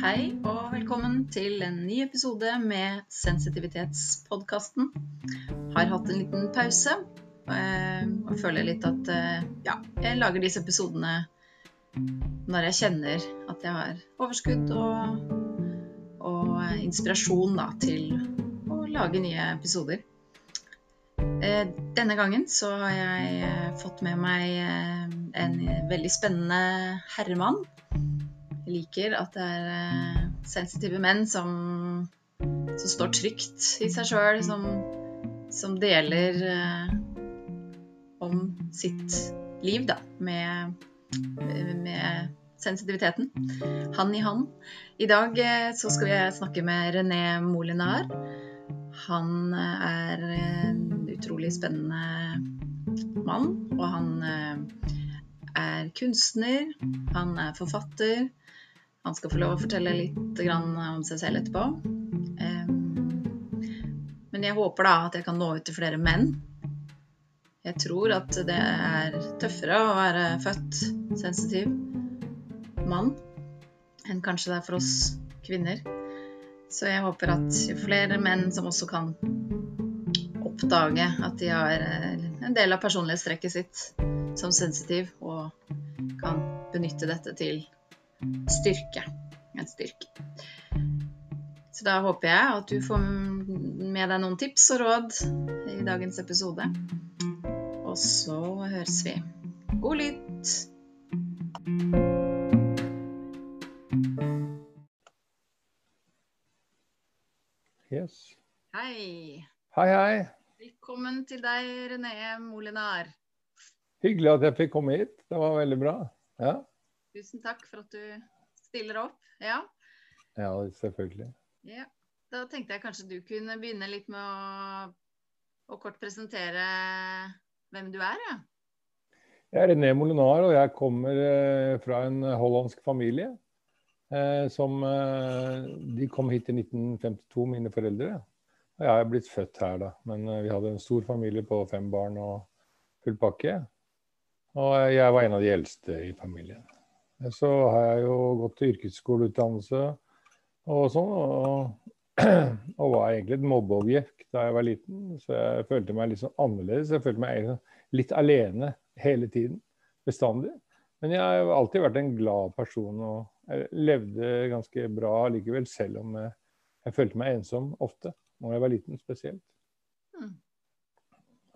Hei og velkommen til en ny episode med Sensitivitetspodkasten. Har hatt en liten pause eh, og føler litt at eh, ja, jeg lager disse episodene når jeg kjenner at jeg har overskudd og, og inspirasjon da, til å lage nye episoder. Eh, denne gangen så har jeg fått med meg en veldig spennende herremann liker at det er eh, sensitive menn som, som står trygt i seg sjøl, som, som, deler eh, om sitt liv, da, med, med sensitiviteten. Han i han. I dag eh, så skal jeg snakke med René Molinar. Han er en utrolig spennende mann, og han er kunstner, han er forfatter, han skal få lov å fortelle litt om seg selv etterpå. Men jeg håper da at jeg kan nå ut til flere menn. Jeg tror at det er tøffere å være født sensitiv mann enn kanskje det er for oss kvinner. Så jeg håper at flere menn som også kan oppdage at de har en del av personlighetstrekket sitt som sensitiv, og kan benytte dette til styrke. En styrke. Så da håper jeg at du får med deg noen tips og råd i dagens episode. Og så høres vi. God lytt! Yes. Hei. Hei, hei. Velkommen til deg, René Molinar. Hyggelig at jeg fikk komme hit. Det var veldig bra. Ja. Tusen takk for at du stiller opp. Ja, ja selvfølgelig. Ja. Da tenkte jeg kanskje du kunne begynne litt med å, å kort presentere hvem du er. Ja. Jeg er René Molinar, og jeg kommer eh, fra en hollandsk familie. Eh, som eh, De kom hit i 1952, mine foreldre. Og jeg er blitt født her, da. Men vi hadde en stor familie på fem barn og full pakke. Og jeg var en av de eldste i familien. Så har jeg jo gått til yrkesskoleutdannelse og sånn. Og, og var egentlig et mobbeobjekt da jeg var liten. Så jeg følte meg litt sånn annerledes. Jeg følte meg litt alene hele tiden. Bestandig. Men jeg har alltid vært en glad person og jeg levde ganske bra likevel, selv om jeg, jeg følte meg ensom ofte. Når jeg var liten spesielt. Mm.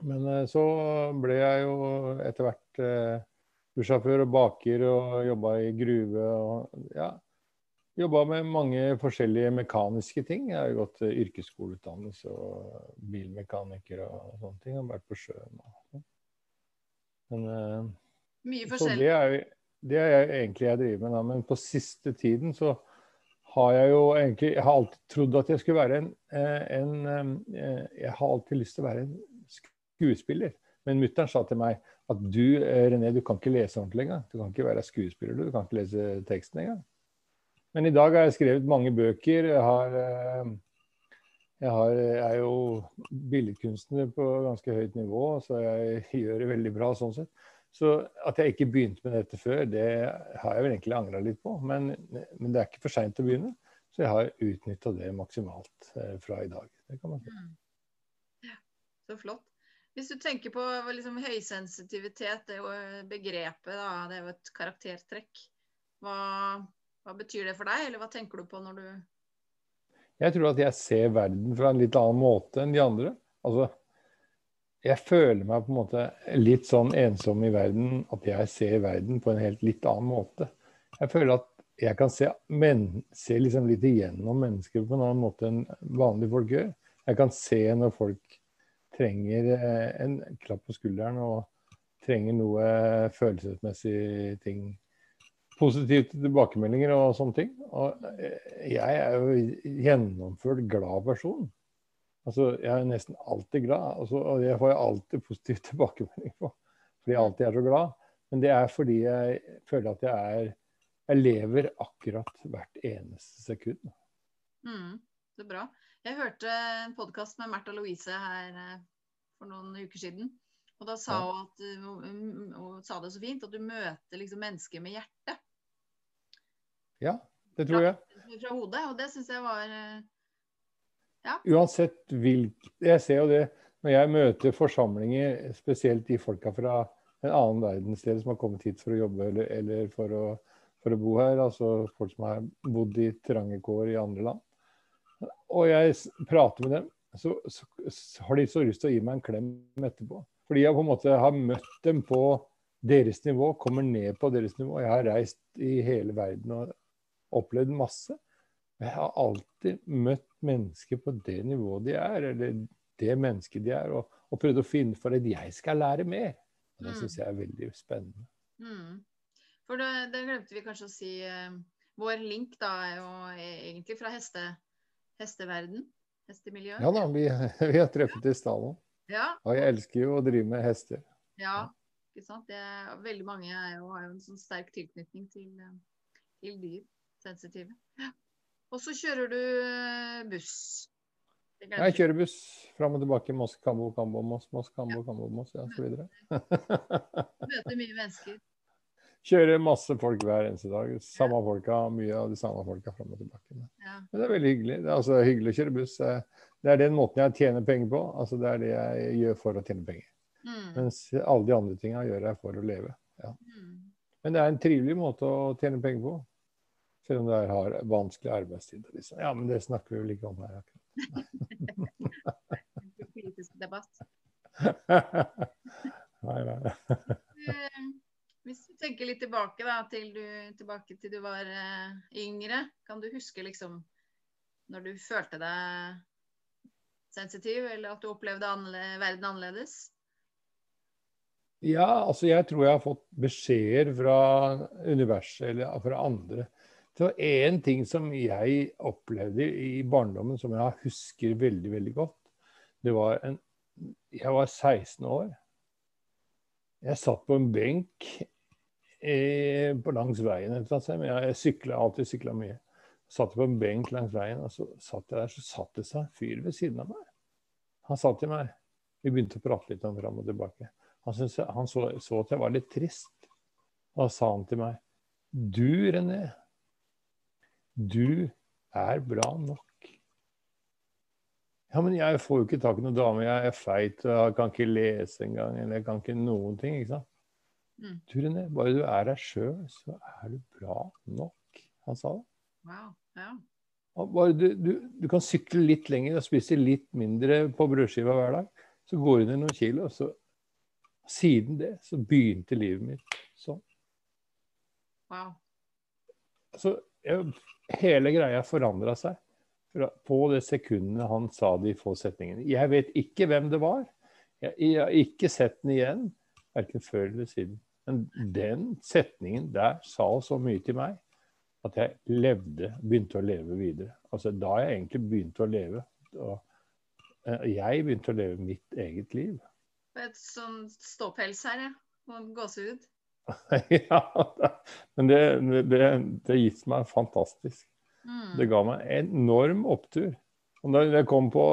Men eh, så ble jeg jo etter hvert eh, bussjåfør og baker og jobba i gruve. og ja, Jobba med mange forskjellige mekaniske ting. Jeg har jo gått yrkesskoleutdannelse og bilmekaniker og sånne ting. Jeg har vært på sjøen. Og. Men uh, Mye forskjellig. Det er, det er egentlig jeg driver med. Da. Men på siste tiden så har jeg jo egentlig Jeg har alltid trodd at jeg skulle være en, eh, en eh, Jeg har alltid lyst til å være en skuespiller. Men mutter'n sa til meg at du eh, René, du kan ikke lese ordentlig engang. Du kan ikke være skuespiller, du. kan ikke lese teksten engang. Men i dag har jeg skrevet mange bøker. Jeg, har, eh, jeg, har, jeg er jo billedkunstner på ganske høyt nivå, så jeg gjør det veldig bra sånn sett. Så at jeg ikke begynte med dette før, det har jeg vel egentlig angra litt på. Men, men, det er ikke for seint å begynne. Så jeg har utnytta det maksimalt eh, fra i dag. Det kan man si. Mm. Ja, så flott. Hvis du tenker på liksom, høysensitivitet, det er jo begrepet, da, det er jo et karaktertrekk. Hva, hva, betyr det for deg, eller hva tenker du på når du Jeg tror at jeg ser verden fra en litt annen måte enn de andre. Altså, jeg føler meg på en måte litt sånn ensom i verden at jeg ser verden på en helt litt annen måte. Jeg føler at jeg kan se, men, se liksom litt igjennom mennesker på en annen måte enn vanlige folk gjør. Jeg kan se når folk trenger eh, en klapp på skulderen og trenger noe følelsesmessig ting. Positive tilbakemeldinger og sånne ting. Og eh, jeg er jo gjennomført glad person. Altså, jeg er nesten alltid glad, altså, og det får jeg alltid positiv tilbakemelding på. Fordi jeg alltid er så glad. Men det er fordi jeg føler at jeg er Jeg lever akkurat hvert eneste sekund. Mm, det er bra. Jeg hørte en podkast med Märtha Louise her eh, for noen uker siden. Og da sa hun at eh, hun sa det så fint, at du møter liksom mennesker med hjertet. Ja, Det tror jeg. fra hodet, og det syns jeg var eh, ja. Uansett hvilk Jeg ser jo det når jeg møter forsamlinger, spesielt de folka fra en annen verdensdel som har kommet hit for å jobbe eller, eller for, å, for, å, bo her. Altså folk som har bodd i trange kår i andre land. Og jeg prater med dem, så, så, så har de så lyst til å gi meg en klem etterpå. Fordi jeg på en måte har møtt dem på deres nivå, kommer ned på deres nivå. Jeg har reist i hele verden og opplevd masse. Jeg har alltid møtt mennesker på det nivået de er, eller det mennesket de er, og, og prøvd å finne for at jeg skal lære mer. Og Det mm. syns jeg er veldig spennende. Mm. For det, det, glemte vi kanskje å si. Uh, vår link da er jo egentlig fra heste, hesteverden. Hestemiljøet. Ja da, vi, vi har truffet i stallen. Ja. Og jeg elsker jo å drive med hester. Ja, ikke sant. Det, veldig mange jo, har jo en sånn sterk tilknytning til, eh, til dyr. Sensitive. Ja. Og så kjører du eh, buss. Jeg kjører buss fram og tilbake. Moss, Kambo, Kambo, Moss, Moss, Kambo. Kambo, Moss, ja, så videre. Møter mye mennesker. Kjører masse folk hver eneste dag. Samme folka, Mye av de samme folka fram og tilbake. Ja. Men det er veldig hyggelig. Det er altså hyggelig å kjøre buss. Det er den måten jeg tjener penger på. Altså Det er det jeg gjør for å tjene penger. Mm. Mens alle de andre tinga gjør jeg for å leve. Ja. Mm. Men det er en trivelig måte å tjene penger på. Selv om det har vanskelig arbeidstid. Liksom. Ja, men det snakker vi vel ikke om her akkurat. Politisk debatt. nei, nei. Hvis du tenker litt tilbake, da, til du, tilbake til du var uh, yngre, kan du huske liksom når du følte deg sensitiv, eller at du opplevde annerle verden annerledes? Ja, altså jeg tror jeg har fått beskjeder fra universet eller fra andre så en ting som jeg opplevde i barndommen som jeg husker veldig, veldig godt, det var en Jeg var 16 år. Jeg satt på en benk eh, på langs veien et sted. Men jeg sykla alltid sykla mye. Satt på en benk langs veien, og så satt jeg der, så satt det seg en fyr ved siden av meg. Han sa til meg Vi begynte å prate litt om fram og tilbake. Han, synes, han så, så, at jeg var litt trist. Da sa han til meg Du, René, du er bra nok. Ja, men jeg får jo ikke tak i noen dame. Jeg er feit og jeg kan ikke lese engang. Eller jeg kan ikke noen ting. ikke sant? Mm. Du, René, bare du er deg sjøl, så er du bra nok. Han sa det. Wow, ja. Bare du, du, du, kan sykle litt lenger og spise litt mindre på brødskiva hver dag. Så går du ned noen kilo. Så siden det så begynte livet mitt sånn. Wow. Så jeg hele greia forandra seg på det sekundet han sa de få setningene. Jeg vet ikke hvem det var. Jeg, jeg har ikke sett den igjen, verken før eller siden. Men den setningen der sa så mye til meg at jeg levde, begynte å leve videre. Altså da jeg egentlig begynte å leve. Og eh, jeg begynte å leve mitt eget liv. Et sånn ståpels her, ja. Og gåsehud. ja, men det, det, det gitt meg fantastisk. Mm. Det ga meg enorm opptur. Og da jeg, kom på,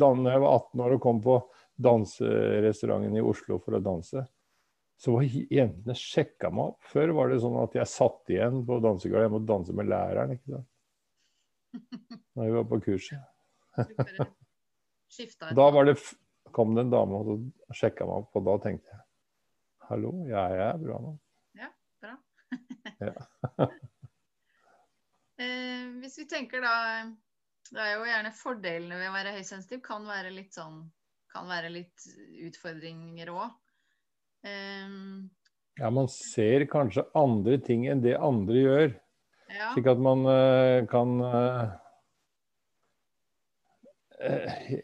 da jeg var 18 år og kom på danserestauranten i Oslo for å danse, så var jentene sjekka meg opp. Før var det sånn at jeg satt igjen på dansegulvet. Jeg måtte danse med læreren. ikke sant? Da vi var på kurset. da var det, kom det en dame og sjekka meg opp, og da tenkte jeg Hallo, jeg er bra nå. Ja, bra. ja. eh, hvis vi tenker da Det er jo gjerne fordelene ved å være høysensitiv. Kan være litt sånn Kan være litt utfordringer òg. Um, ja, man ser kanskje andre ting enn det andre gjør. Ja. Slik at man uh, kan uh,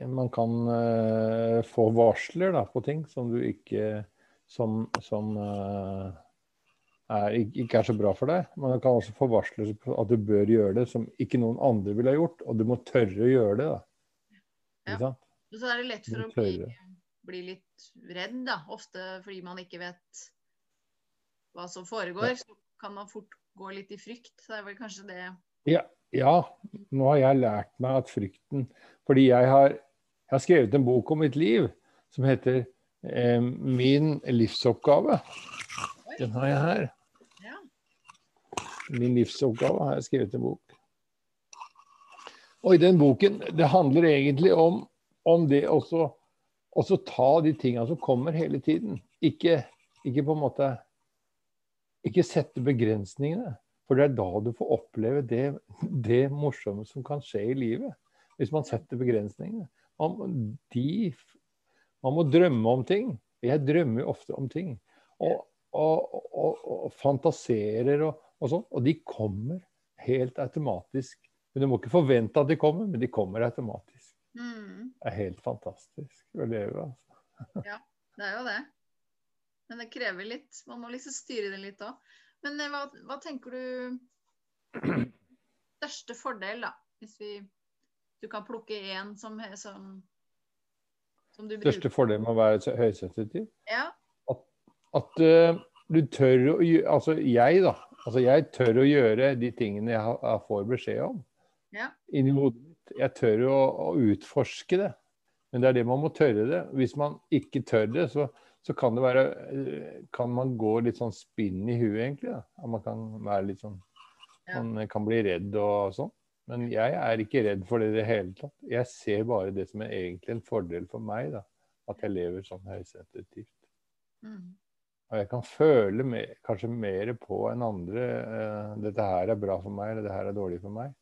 Man kan uh, få varsler da, på ting som du ikke som, som er, ikke er så bra for deg. Men du kan også få varsler på at du bør gjøre det som ikke noen andre ville ha gjort. Og du må tørre å gjøre det. da. Ja. Og så er det lett for å bli, bli, litt redd, da. Ofte fordi man ikke vet hva som foregår. Ja. Så kan man fort gå litt i frykt. Så det er vel kanskje det Ja. ja. Nå har jeg lært meg at frykten Fordi jeg har, jeg har skrevet en bok om mitt liv som heter Eh, min livsoppgave. Den har jeg her. min livsoppgave har jeg skrevet en bok. Og i den boken Det handler egentlig om, om det å ta de tingene som kommer hele tiden. Ikke, ikke, på en måte Ikke sette begrensningene. For det er da du får oppleve det, det morsomme som kan skje i livet. Hvis man setter begrensningene. Man, de, man må drømme om ting. Jeg drømmer jo ofte om ting. Og, og, og, og fantaserer og sånn. Og de kommer helt automatisk. Men Du må ikke forvente at de kommer, men de kommer automatisk. Mm. Det er helt fantastisk å leve, altså. ja, det er jo det. Men det krever litt. Man må liksom styre det litt òg. Men eh, hva, hva, tenker du Største fordel, da? Hvis vi du kan plukke én som, som, som, du bruker. Største fordel med å være høysensitiv? Ja. At, at uh, du tør å Altså jeg, da. Altså jeg tør å gjøre de tingene jeg, jeg får beskjed om. Ja. Inni hodet jeg tør å, å, utforske det. Men det er det man må tørre det. Hvis man ikke tør det, så, så kan det være Kan man gå litt sånn spinn i huet, egentlig. Da. Man kan være litt sånn Man kan bli redd og sånn. Men jeg er ikke redd for det i det hele tatt. Jeg ser bare det som er egentlig en fordel for meg. da, At jeg lever sånn høysensitivt. Mm. Og jeg kan føle mer, kanskje mer på enn andre uh, dette her er bra for meg, eller dette her er dårlig for meg.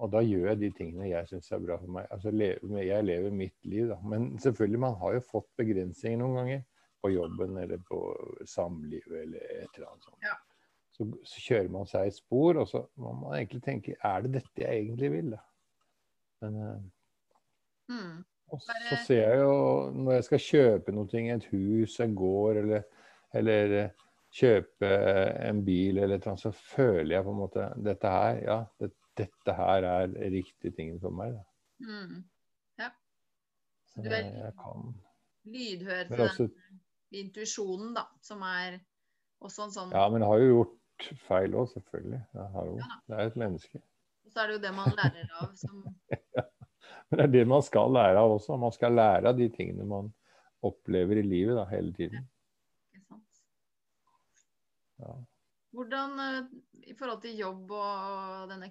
Og da gjør jeg de tingene jeg syns er bra for meg. Altså, jeg lever mitt liv, da. Men selvfølgelig, man har jo fått begrensninger noen ganger. På jobben eller på samlivet eller et eller annet sånt. Ja. Så, så, kjører man seg et spor, og så må man egentlig tenke Er det dette jeg egentlig vil, da? Men mm. Og så, så ser jeg jo når jeg skal kjøpe noe, et hus, en gård eller, eller kjøpe en bil eller et eller annet, så føler jeg på en måte dette her, ja, det, dette her er riktige ting for meg. Mm. Ja. Så du er lydhør for også, den intuisjonen, da, som er også en sånn Ja, men jeg har jo gjort feil òg, selvfølgelig. Jo, ja, det er et menneske. Og så er det jo det man lærer av som ja. Men det er det man skal lære av også. Man skal lære av de tingene man opplever i livet da, hele tiden. Ja. Ikke sant. Ja. Hvordan, eh, i forhold til jobb og denne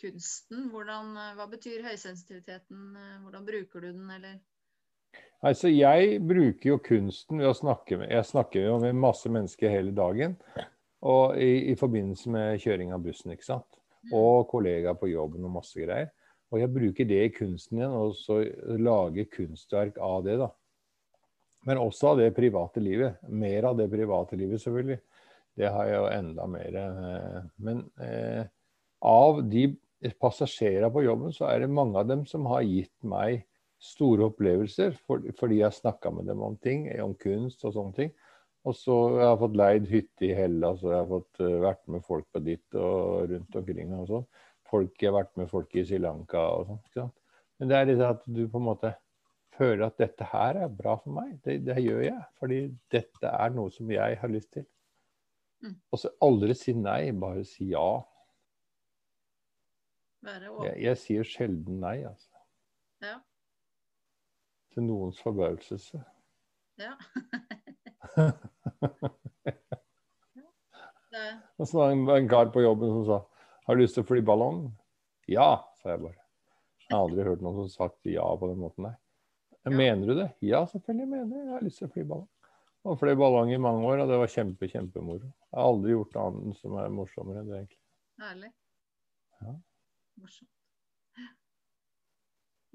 kunsten. Hvordan, eh, hva betyr høysensitiviteten? Eh, hvordan bruker du den, eller? Altså, jeg bruker jo kunsten ved å snakke med Jeg snakker jo med masse mennesker hele dagen. Og i, i forbindelse med kjøring av bussen, ikke sant. Mm. Og kollegaer på jobben og masse greier. Og jeg bruker det i kunsten igjen, og så lager kunstverk av det, da. Men også av det private livet. Mer av det private livet, selvfølgelig. Det har jeg jo enda mer. Eh, men eh, av de passasjerer på jobben, så er det mange av dem som har gitt meg store opplevelser for, fordi jeg har snakka med dem om ting, om kunst og sånne ting. Og så jeg har jeg fått leid hytte i Hellas, og jeg har fått uh, vært med folk på ditt og rundt omkring. og sånn. Folk, Jeg har vært med folk i Sri Lanka og sånn. Men det er litt at du på en måte føler at dette her er bra for meg. Det, det gjør jeg. Fordi dette er noe som jeg har lyst til. Mm. Og så aldri si nei, bare si ja. Jeg, jeg, sier sjelden nei, altså. Ja. Til noens forbauselse. Ja. Og så var det en kar på jobben som sa har du lyst til å fly ballong? Ja, sa jeg bare. Jeg har aldri hørt noen som sagt ja på den måten der. Ja. Mener du det? Ja, selvfølgelig mener jeg Jeg har lyst til å fly ballong. Og fløy ballong i mange år, og det var kjempe, kjempemoro. Jeg har aldri gjort annet som er morsommere enn det, egentlig. Herlig. Ja morsomt.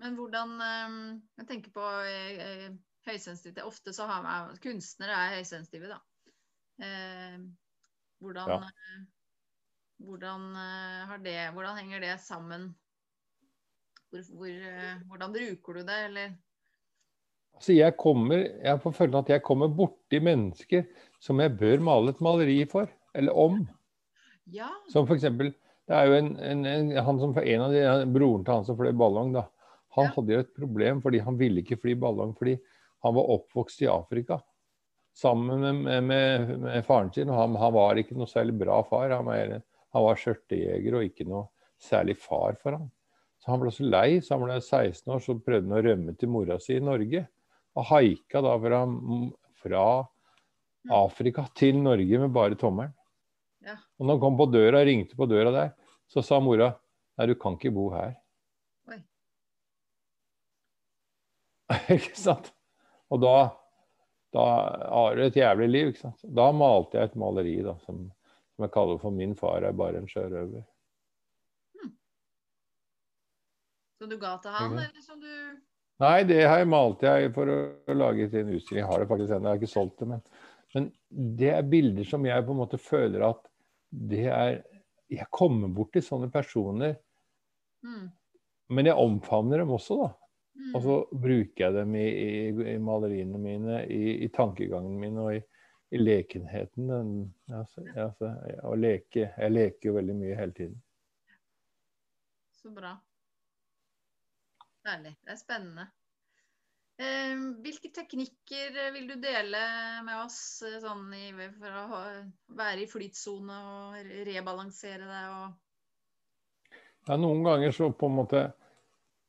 Men hvordan eh, Jeg tenker på eh, eh, høysensitivitet. Ofte så har man Kunstnere er høysensitive, da. Hvordan, ja. hvordan, det, hvordan henger det sammen? Hvor, hvor, hvordan bruker du det, eller? Altså jeg kommer, jeg får følelsen at jeg kommer borti mennesker som jeg bør male et maleri for, eller om. Ja. Som f.eks. Det er jo en, en, en, han som, en av de, Broren til han som fløy ballong, da. Han ja. hadde jo et problem fordi han ville ikke fly ballong fordi han var oppvokst i Afrika sammen med, med, med faren sin. og han, han, var ikke noe særlig bra far. Han var, han var skjørtejeger og ikke noe særlig far for ham. Så han ble så lei, så han ble 16 år, så prøvde han å rømme til mora si i Norge. Og haika da fra, fra Afrika til Norge med bare tommelen. Ja. Og når han kom på døra, ringte på døra der, så sa mora nei, du kan ikke bo her. Ikke sant? Og da, da har du et jævlig liv. ikke sant? Da malte jeg et maleri da, som, som jeg kaller for 'Min far er bare en sjørøver'. Som du ga til han, Mhm. eller som du Nei, det her malte jeg for å lage til en utstilling. Jeg har det faktisk ennå, jeg har ikke solgt det. Men, men det er bilder som jeg på en måte føler at det er Jeg kommer borti sånne personer, mm. men jeg omfavner dem også, da. Mm. Og så bruker jeg dem i, i, i maleriene mine, i, i tankegangen min og i, i lekenheten. Den, altså, altså, å leke. Jeg leker jo veldig mye hele tiden. Så bra. Herlig. Det er spennende. Eh, hvilke teknikker eh, vil du dele med oss eh, sånn i, for å være i flytsone og rebalansere deg og Ja, noen ganger så på en måte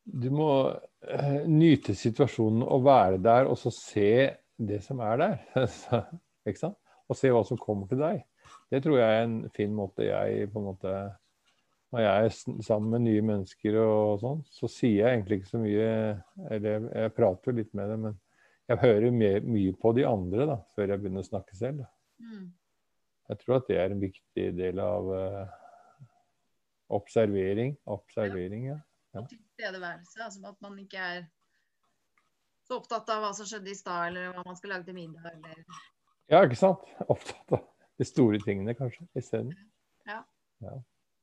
Du må eh, nyte situasjonen og være der, og så se det som er der. Ikke sant? Og se hva som kommer til deg. Det tror jeg er en fin måte jeg på en måte Når jeg er sammen med nye mennesker og sånn, så sier jeg egentlig ikke så mye Eller jeg, prater jo litt med dem, men jeg hører mye, mye på de andre da, før jeg begynner å snakke selv. Mm. Jeg tror at det er en viktig del av uh, observering. Observering, ja. Ja. tilstedeværelse? Altså at man ikke er så opptatt av hva som skjedde i stad, eller hva man skal lage til middag, eller Ja, ikke sant? Opptatt av de store tingene, kanskje, isteden.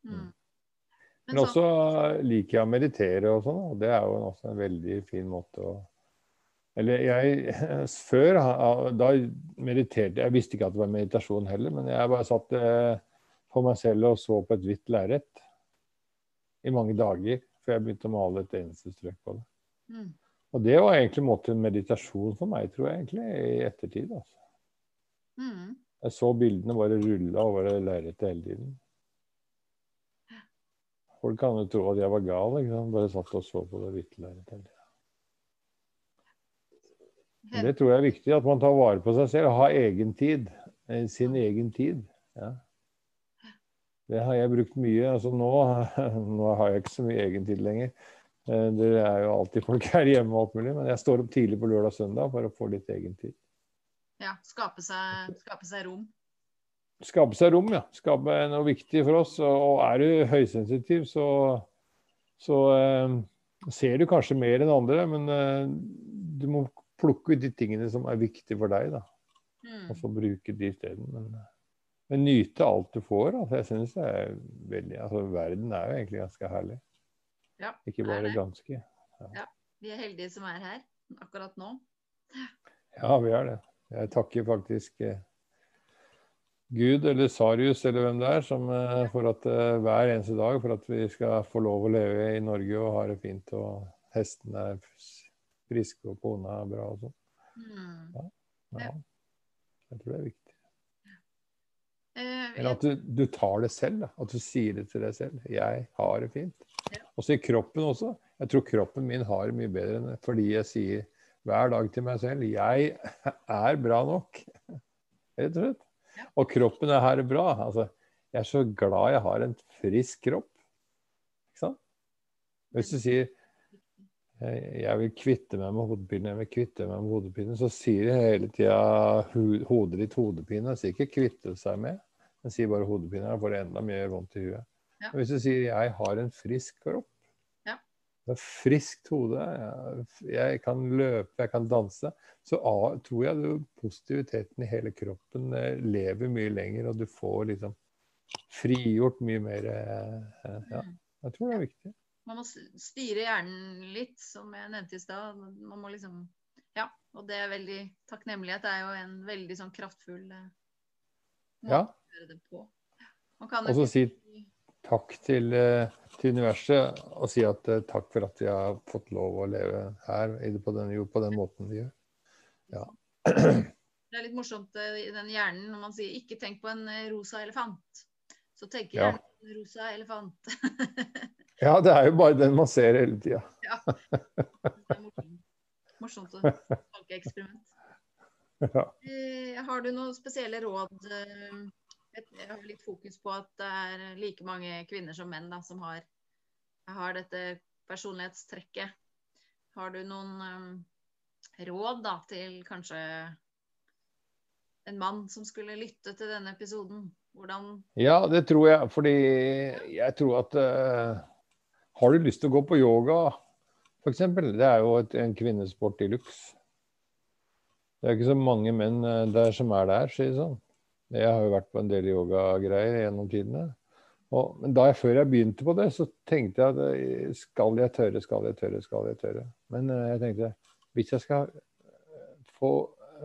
mm. Men også liker jeg å meditere og sånn, og det er jo også en veldig fin måte å Eller jeg Før, da mediterte Jeg visste ikke at det var meditasjon heller, men jeg bare satt på for meg selv og så på et hvitt lerret i mange dager før jeg begynte å male et eneste strøk på det. mm. Og det var egentlig en måte meditasjon for meg, tror jeg, egentlig, i ettertid. altså. Mm. Jeg så bildene bare rulle over det lerretet hele tiden. Folk kan jo tro at jeg var gal. ikke sant? Bare satt og så på det hvite lerretet det tror jeg er viktig, at man tar vare på seg selv og har egen tid. eh, Sin egen tid. Ja. Det har jeg brukt mye. altså Nå, nå har jeg ikke så mye egen tid lenger. Eh, Det er jo alltid folk her hjemme og alt mulig, men jeg står opp tidlig på lørdag og søndag for å få litt egen tid. Ja, skape seg, skape seg rom. Skape seg rom, ja. Skape noe viktig for oss. Og er du høysensitiv, så, så eh, ser du kanskje mer enn andre, men eh, du må plukke ut de tingene som er viktige for deg, da. Mm. Og så bruke de isteden. Men, men nyte alt du får. Altså, jeg synes det er veldig altså, Verden er jo egentlig ganske herlig. Ja, Ikke bare ganske. ja. ganske. Vi er heldige som er her akkurat nå. Ja, vi er det. Jeg takker faktisk eh, Gud eller Sarius eller hvem det er, som, eh, for at eh, hver eneste dag for at vi skal få lov å leve i Norge og ha det fint. Og hestene er friske og kona er bra og sånn. Mm. Ja. Jeg tror det er viktig. Eh, Eller at du, du tar det selv. Da. At du sier det til deg selv. Jeg har det fint. Ja. Og så i kroppen også. Jeg tror kroppen min har det mye bedre enn det, fordi jeg sier hver dag til meg selv jeg er bra nok. Rett og slett. Og kroppen er her bra. Altså, jeg er så glad jeg har en frisk kropp. Ikke sant? Hvis du sier jeg vil kvitte meg med hodepinen, jeg vil kvitte meg med hodepinen, så sier jeg hele tida hodet ditt hodepine. Sier ikke kvitte seg med, men sier bare hodepine. Da får det enda mer vondt i huet. Ja. Hvis du sier jeg har en frisk kropp, Ja. det er friskt hode, jeg, jeg kan løpe, jeg kan danse, så tror jeg du, positiviteten i hele kroppen eh, lever mye lenger, og du får liksom frigjort mye mer. eh, Ja, Mm. jeg tror det er viktig. Man må styre hjernen litt, som jeg nevnte i stad. Man må liksom Ja, og det er veldig takknemlighet. Det er jo en veldig sånn kraftfull eh, måte Ja. å gjøre det på. Man kan så ikke si takk til, eh, til universet og si at eh, takk for at jeg har fått lov å leve her på den, jo, på den måten vi gjør. Ja. Det er litt morsomt eh, i den hjernen når man sier 'ikke tenk på en rosa elefant'. Så tenker Ja. hjernen på en rosa elefant. ja, det er jo bare den man ser hele tida. det er morsomt. Morsomt å tankeeksperiment. Ja. Eh, Har du noen spesielle råd? eh, jeg har litt fokus på at det er like mange kvinner som menn da, som har, har dette personlighetstrekket. Har du noen um, råd da, til kanskje en mann som skulle lytte til denne episoden? Hvordan Ja, det tror jeg. Fordi jeg tror at uh, Har du lyst til å gå på yoga, f.eks.? Det er jo et, en kvinnesport i luxe. Det er ikke så mange menn eh, der som er der, sier sånn. Jeg har jo vært på en del yogagreier gjennom tidene. Og, men da jeg, før jeg begynte på det, så tenkte jeg at eh, skal jeg tørre, skal jeg tørre, skal jeg tørre. Men uh, jeg tenkte hvis jeg skal få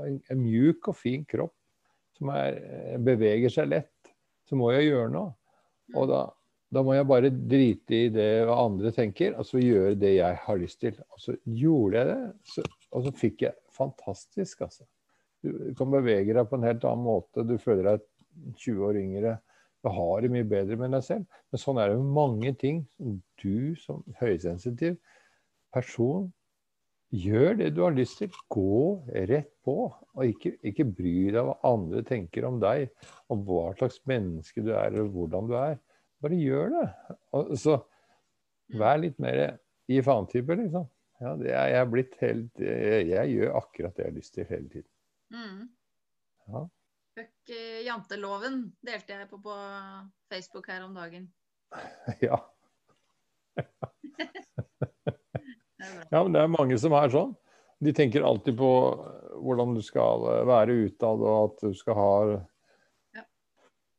en, en mjuk og fin kropp som er, beveger seg lett, så må jeg gjøre noe. Og da, da må jeg bare drite i det hva andre tenker, og så gjøre det jeg har lyst til. Og så gjorde jeg det, så, og så fikk jeg fantastisk, altså. Du kan bevege deg på en helt annen måte. Du føler deg 20 år yngre. Du har det mye bedre med deg selv. Men sånn er det med mange ting du som høysensitiv person gjør det du har lyst til. Gå rett på. Og ikke, ikke bry deg hva andre tenker om deg, om hva slags menneske du er, eller hvordan du er. Bare gjør det. Og så vær litt mer i faen-type, liksom. Ja, det er jeg blitt helt jeg, gjør akkurat det jeg har lyst til hele tiden. Mm. Ja. Fuck uh, janteloven delte jeg på på Facebook her om dagen. ja. ja, men det er mange som er sånn. De tenker alltid på hvordan du skal være utad, og at du skal ha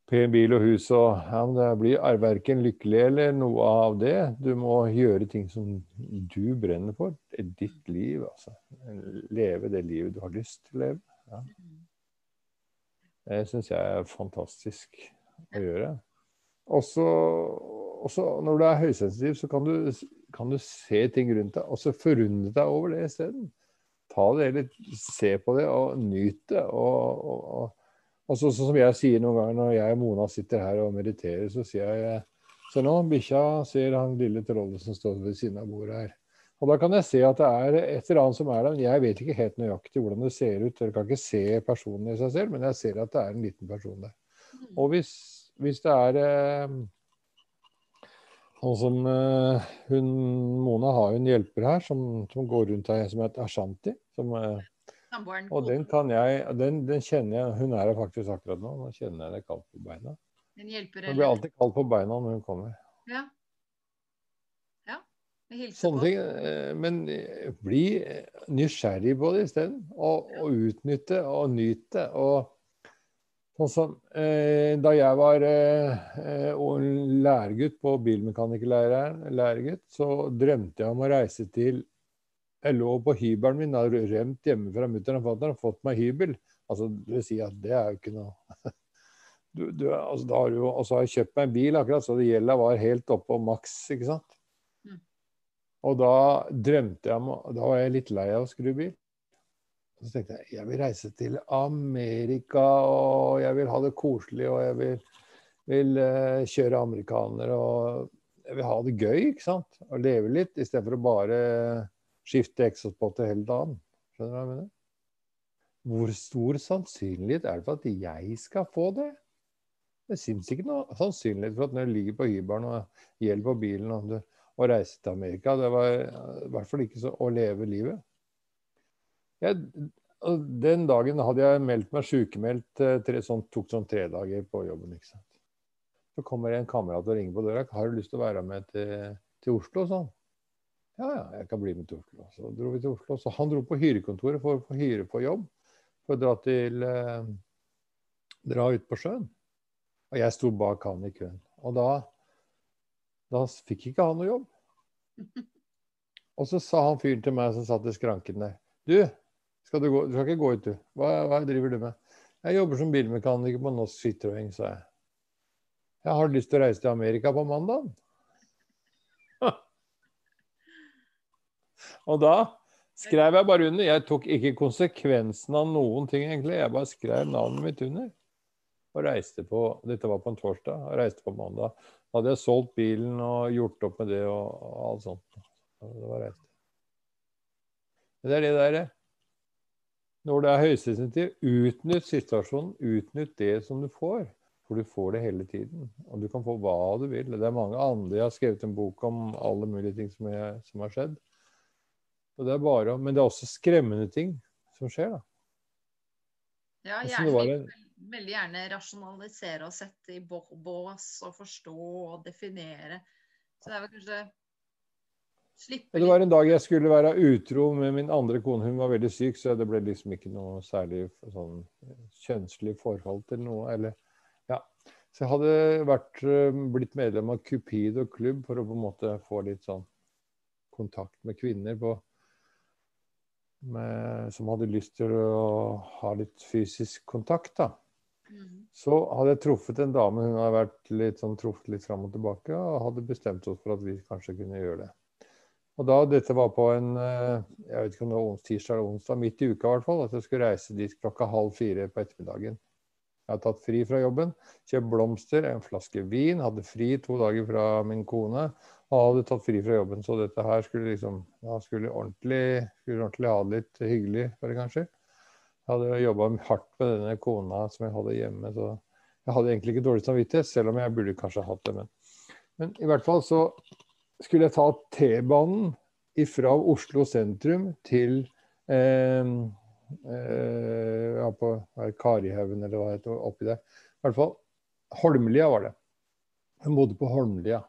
pen bil og hus og ja, men Det blir verken lykkelig eller noe av det. Du må gjøre ting som du brenner for. Det er ditt liv, altså. Leve det livet du har lyst til å leve. Ja. Det syns jeg er fantastisk å gjøre. Også, også når du er høysensitiv, så kan du, kan du, se ting rundt deg, og så forundre deg over det isteden. Ta det litt, se på det og nyt det. og, og, og og så, som jeg sier noen ganger når jeg og Mona sitter her og mediterer, så sier jeg Se nå, bikkja ser han lille trollet som står ved siden av bordet her. Og da kan jeg se at det er et eller annet som er der. men Jeg vet ikke helt nøyaktig hvordan det ser ut. Jeg kan ikke se personen i seg selv, men jeg ser at det er en liten person der. Og hvis, hvis det er eh, Sånn som eh, hun, Mona har jo en hjelper her som, som går rundt her, som heter Ashanti. Som, eh, og den kan jeg, den, den, kjenner jeg Hun er her faktisk akkurat nå. Nå kjenner jeg det kaldt på beina. Den hjelper, Det blir alltid kaldt på beina når hun kommer. Ja. Sånne ting. Eh, men eh, bli nysgjerrig på det isteden. Og, og utnytte og nyte. Og sånn som eh, da jeg var eh, lærergutt på bilmekanikerlæregutt, så drømte jeg om å reise til jeg lå på hybelen min, hadde rømt hjemme fra mutter'n og fatter'n og fått meg hybel. Altså, det vil si at det er jo ikke noe du, du, altså, da har du, Og så har jeg kjøpt meg en bil, akkurat, så gjelda var helt oppe på maks, ikke sant. Og da drømte jeg om Da var jeg litt lei av å skru bil. Og så tenkte jeg jeg vil reise til Amerika, og jeg vil ha det koselig, og jeg vil, vil uh, kjøre amerikaner, og jeg vil ha det gøy, ikke sant. Og leve litt, istedenfor å bare skifte eksospotter hele dagen. Skjønner du hva jeg mener? Hvor stor sannsynlighet er det for at jeg skal få det? Det syns ikke noe sannsynlighet for at når du ligger på hybelen og gjelder på bilen og, du, og reise til Amerika, det var i hvert fall ikke så å leve livet. Jeg, den dagen hadde jeg meldt meg sykemeldt, tre, sånn, tok sånn tre dager på jobben. ikke sant? Så kommer en kamerat og ringer på døra. 'Har du lyst til å være med til, til Oslo?' sånn. Ja, ja, jeg kan bli med til Oslo. Så dro vi til Oslo. Så han dro på hyrekontoret for å få hyre på jobb. For å dra til eh, Dra ut på sjøen. Og jeg sto bak han i køen. Og da, da fikk ikke han noe jobb. Og så sa han fyren til meg som satt i skranken der Du, skal du, gå, du skal ikke gå ut, du. Hva, hva driver du med? Jeg jobber som bilmekaniker på Norsk Citroën, sa jeg. Jeg har lyst til å reise til Amerika på mandag. Og da skrev jeg bare under. Jeg tok ikke konsekvensen av noen ting, egentlig. Jeg bare skrev navnet mitt under. Og reiste på Dette var på en torsdag. Og reiste på mandag. Da hadde jeg solgt bilen og gjort opp med det og, og alt sånt. Det var reist. Det er det derre Når det er høysensitiv, utnytt situasjonen. Utnytt det som du får. For du får det hele tiden. Og du kan få hva du vil. Det er mange andre Jeg har skrevet en bok om alle mulige ting som, jeg, som har skjedd. Og det er bare, men det er også skremmende ting som skjer, da. Ja, Altså, gjerne, veldig gjerne rasjonalisere og sette i bås og forstå og definere. Så det er vel kanskje Slippe det var en dag jeg skulle være utro med min andre kone. Hun var veldig syk, så det ble liksom ikke noe særlig sånn kjønnslig forhold til noe. Eller, ja. Så jeg hadde vært, eh, blitt medlem av Cupido klubb for å på en måte få litt sånn kontakt med kvinner på, med, som hadde lyst til å ha litt fysisk kontakt. da. Mm. Så hadde jeg truffet en dame, hun hadde vært litt sånn truffet litt fram og tilbake, og hadde bestemt oss for at vi kanskje kunne gjøre det. Og da, dette var på en eh, jeg vet ikke om det var tirsdag eller onsdag, midt i uka i hvert fall, at jeg skulle reise dit klokka halv fire på ettermiddagen. Jeg hadde tatt fri fra jobben, kjøpt blomster, en flaske vin, hadde fri to dager fra min kone, og hadde tatt fri fra jobben. Så dette her skulle liksom Da skulle ordentlig, skulle ordentlig ha det litt hyggelig for kanskje. Jeg hadde jobba hardt med denne kona som jeg hadde hjemme, så jeg hadde egentlig ikke dårlig samvittighet, selv om jeg burde kanskje hatt det. Men, men i hvert fall så skulle jeg ta T-banen fra Oslo sentrum til eh, eh, ja, på Karihaugen eller hva det heter, oppi der. I hvert fall Holmlia var det. Hun bodde på Holmlia.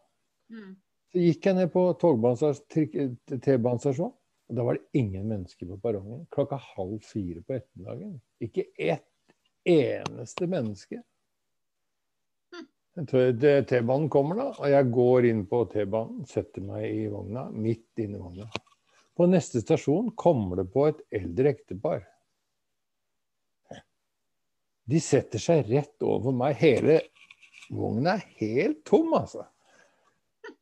Mm. Så gikk jeg ned på T-banestasjonen, og da var det ingen mennesker på perrongen. Klokka halv fire på ettermiddagen. Ikke ett eneste menneske. Tror T-banen kommer da, og jeg går inn på T-banen, setter meg i vogna, midt inni i vogna. På neste stasjon kommer det på et eldre ektepar. De setter seg rett over meg. Hele vogna er helt tom, altså.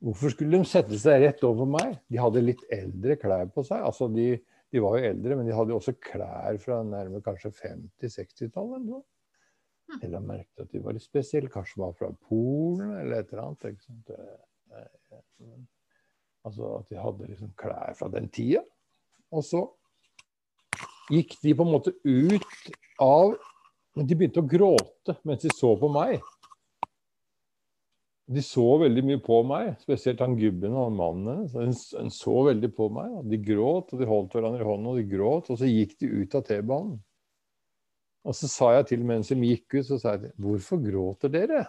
Hvorfor skulle de sette seg rett over meg? De hadde litt eldre klær på seg. Altså, de, de var jo eldre, men de hadde også klær fra nærmere kanskje 50-60-tallet. eller noe. Jeg la merke til at de var litt spesielle. Kanskje de var fra Polen eller et eller annet. Det- men- Altså at de hadde liksom klær fra den tida. Og så gikk de på en måte ut av Men de begynte å gråte mens de så på meg. De så veldig mye på meg, spesielt han gubben og mannen. hennes. de så veldig på meg. De gråt, og de holdt hverandre i hånden, og de gråt. Og så gikk de ut av T-banen. Og så sa jeg til mens de gikk ut, så sa jeg til Hvorfor gråter dere?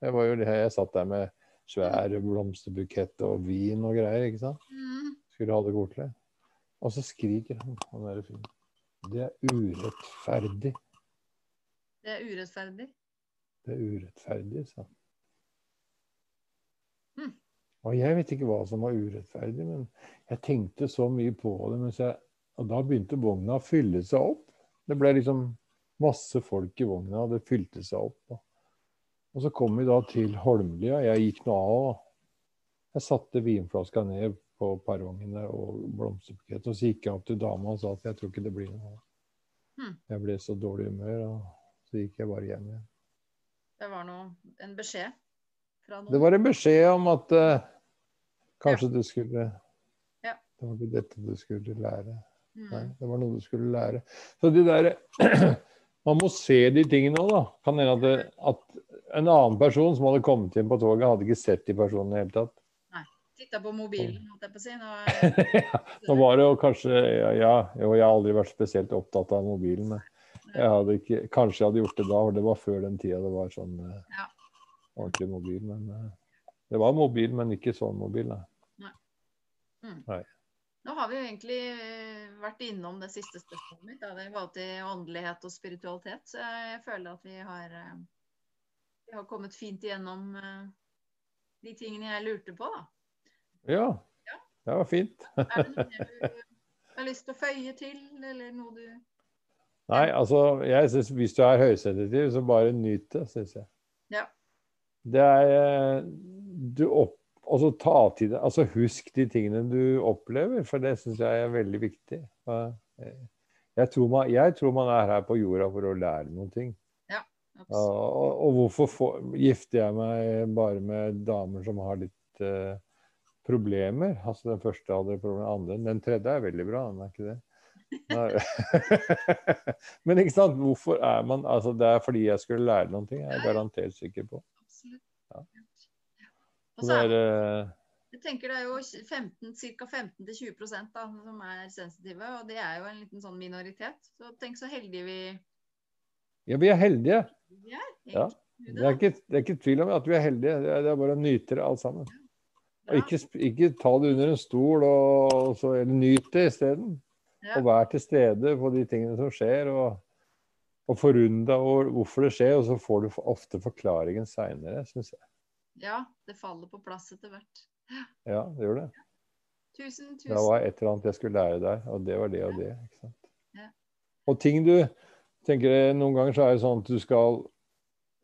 Det var jo det jeg satt der med svære blomsterbukett og vin og greier, ikke sant. Mm. Skulle ha det koselig. Og så skriker han, han derre fyren. Det er urettferdig. Det er urettferdig. Det er urettferdig, sa han. Mm. Og jeg vet ikke hva som var urettferdig, men jeg tenkte så mye på det. Jeg, og da begynte vogna å fylle seg opp. Det ble liksom masse folk i vogna, og det fylte seg opp. Og, og så kom vi da til Holmlia. Jeg gikk nå av. og Jeg satte vinflaska ned på perrongene og blomsterbukett. Og så gikk jeg opp til dama og sa at jeg tror ikke det blir noe. Mm. Jeg ble så dårlig humør, og så gikk jeg bare hjem igjen. Det var noe, en beskjed. Det var en beskjed om at uh, kanskje du skulle Ja. Det var ikke dette du skulle lære. Nei, Mm. det var noe du skulle lære. Så de der Man må se de tingene òg, da. Kan hende at, det- at en annen person som hadde kommet inn på toget, hadde ikke sett de personene i det hele tatt. Titta på mobilen, holdt jeg på å si. Nå Nå var det jo kanskje ja, ja, jo, jeg har aldri vært spesielt opptatt av mobilen. Men jeg hadde ikke, kanskje jeg hadde gjort det da, for det var før den tida det var sånn eh, Ja. Ordentlig mobil. Men eh, det var mobil, men ikke sånn mobil. Nei. Nå har vi jo egentlig eh, vært innom det siste spørsmålet mitt. Da. Det var til åndelighet og spiritualitet. Så jeg føler at vi har, eh, vi har kommet fint igjennom de tingene jeg lurte på. Da. Ja, Ja. det var fint. Er det noe du har lyst til å føye til, eller noe du Nei, altså, jeg synes hvis du er høysensitiv, så bare nyt det, syns jeg. Ja. Det er eh, Du opp... Altså ta til deg Altså husk de tingene du opplever, for det syns jeg er veldig viktig. Eh, Jeg tror, man, jeg tror man er her på jorda for å lære noen ting. absolutt. Og, og hvorfor for, gifter jeg meg bare med damer som har litt uh, problemer? Altså Den første hadde problemer, den andre Den tredje er veldig bra, den er ikke det? Men ikke sant, hvorfor er man altså Det er fordi jeg skulle lære noen ting, jeg er garantert sikker på. Og Så er eh, Jeg tenker det er jo 15, ca. 15-20 da, som er sensitive, og det er jo en liten sånn minoritet. Så tenk så heldige vi, ja, vi er heldige. vi er. Ja. Det er, ikke, det er ikke tvil om at vi er heldige. Det er, bare å nyte det alt sammen. Og ikke, ikke ta det under en stol, og så, eller nyt det isteden. Ja. Og vær til stede på de tingene som skjer, og, og forundre over hvorfor det skjer. Og så får du ofte forklaringen seinere, syns jeg. Ja, det faller på plass etter hvert. Ja, det gjør det. Tusen, tusen. Det var et eller annet jeg skulle lære deg, og det var det og det. ikke sant? Ja. Og ting du tenker Noen ganger så er det sånn at du skal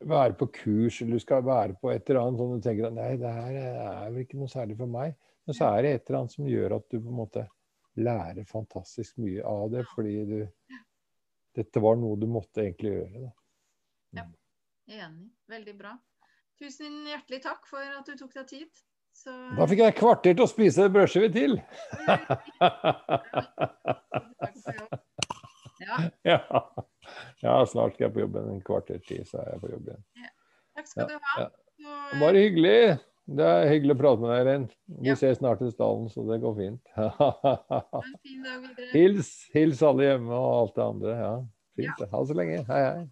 være på kurs, eller du skal være på et eller annet sånn du tenker at nei, det her er vel ikke noe særlig for meg. Men så er det et eller annet som gjør at du på en måte lærer fantastisk mye av det, fordi du Dette var noe du måtte egentlig gjøre. Da. Enig. Veldig bra. Tusen hjertelig takk for at du tok deg tid. Så da fikk jeg et kvarter til å spise brødskive til! Ja, ja. ja, snart skal jeg på jobben. En kvarter til så er jeg på jobb igjen. takk skal du ha. Ja, Så, Bare hyggelig. Det er hyggelig å prate med deg, Rein. Vi Ja. ses snart i stallen, så det går fint. en fin dag videre. hils, hils alle hjemme og alt det andre. Ja, fint. Ha det så lenge. Hei, hei.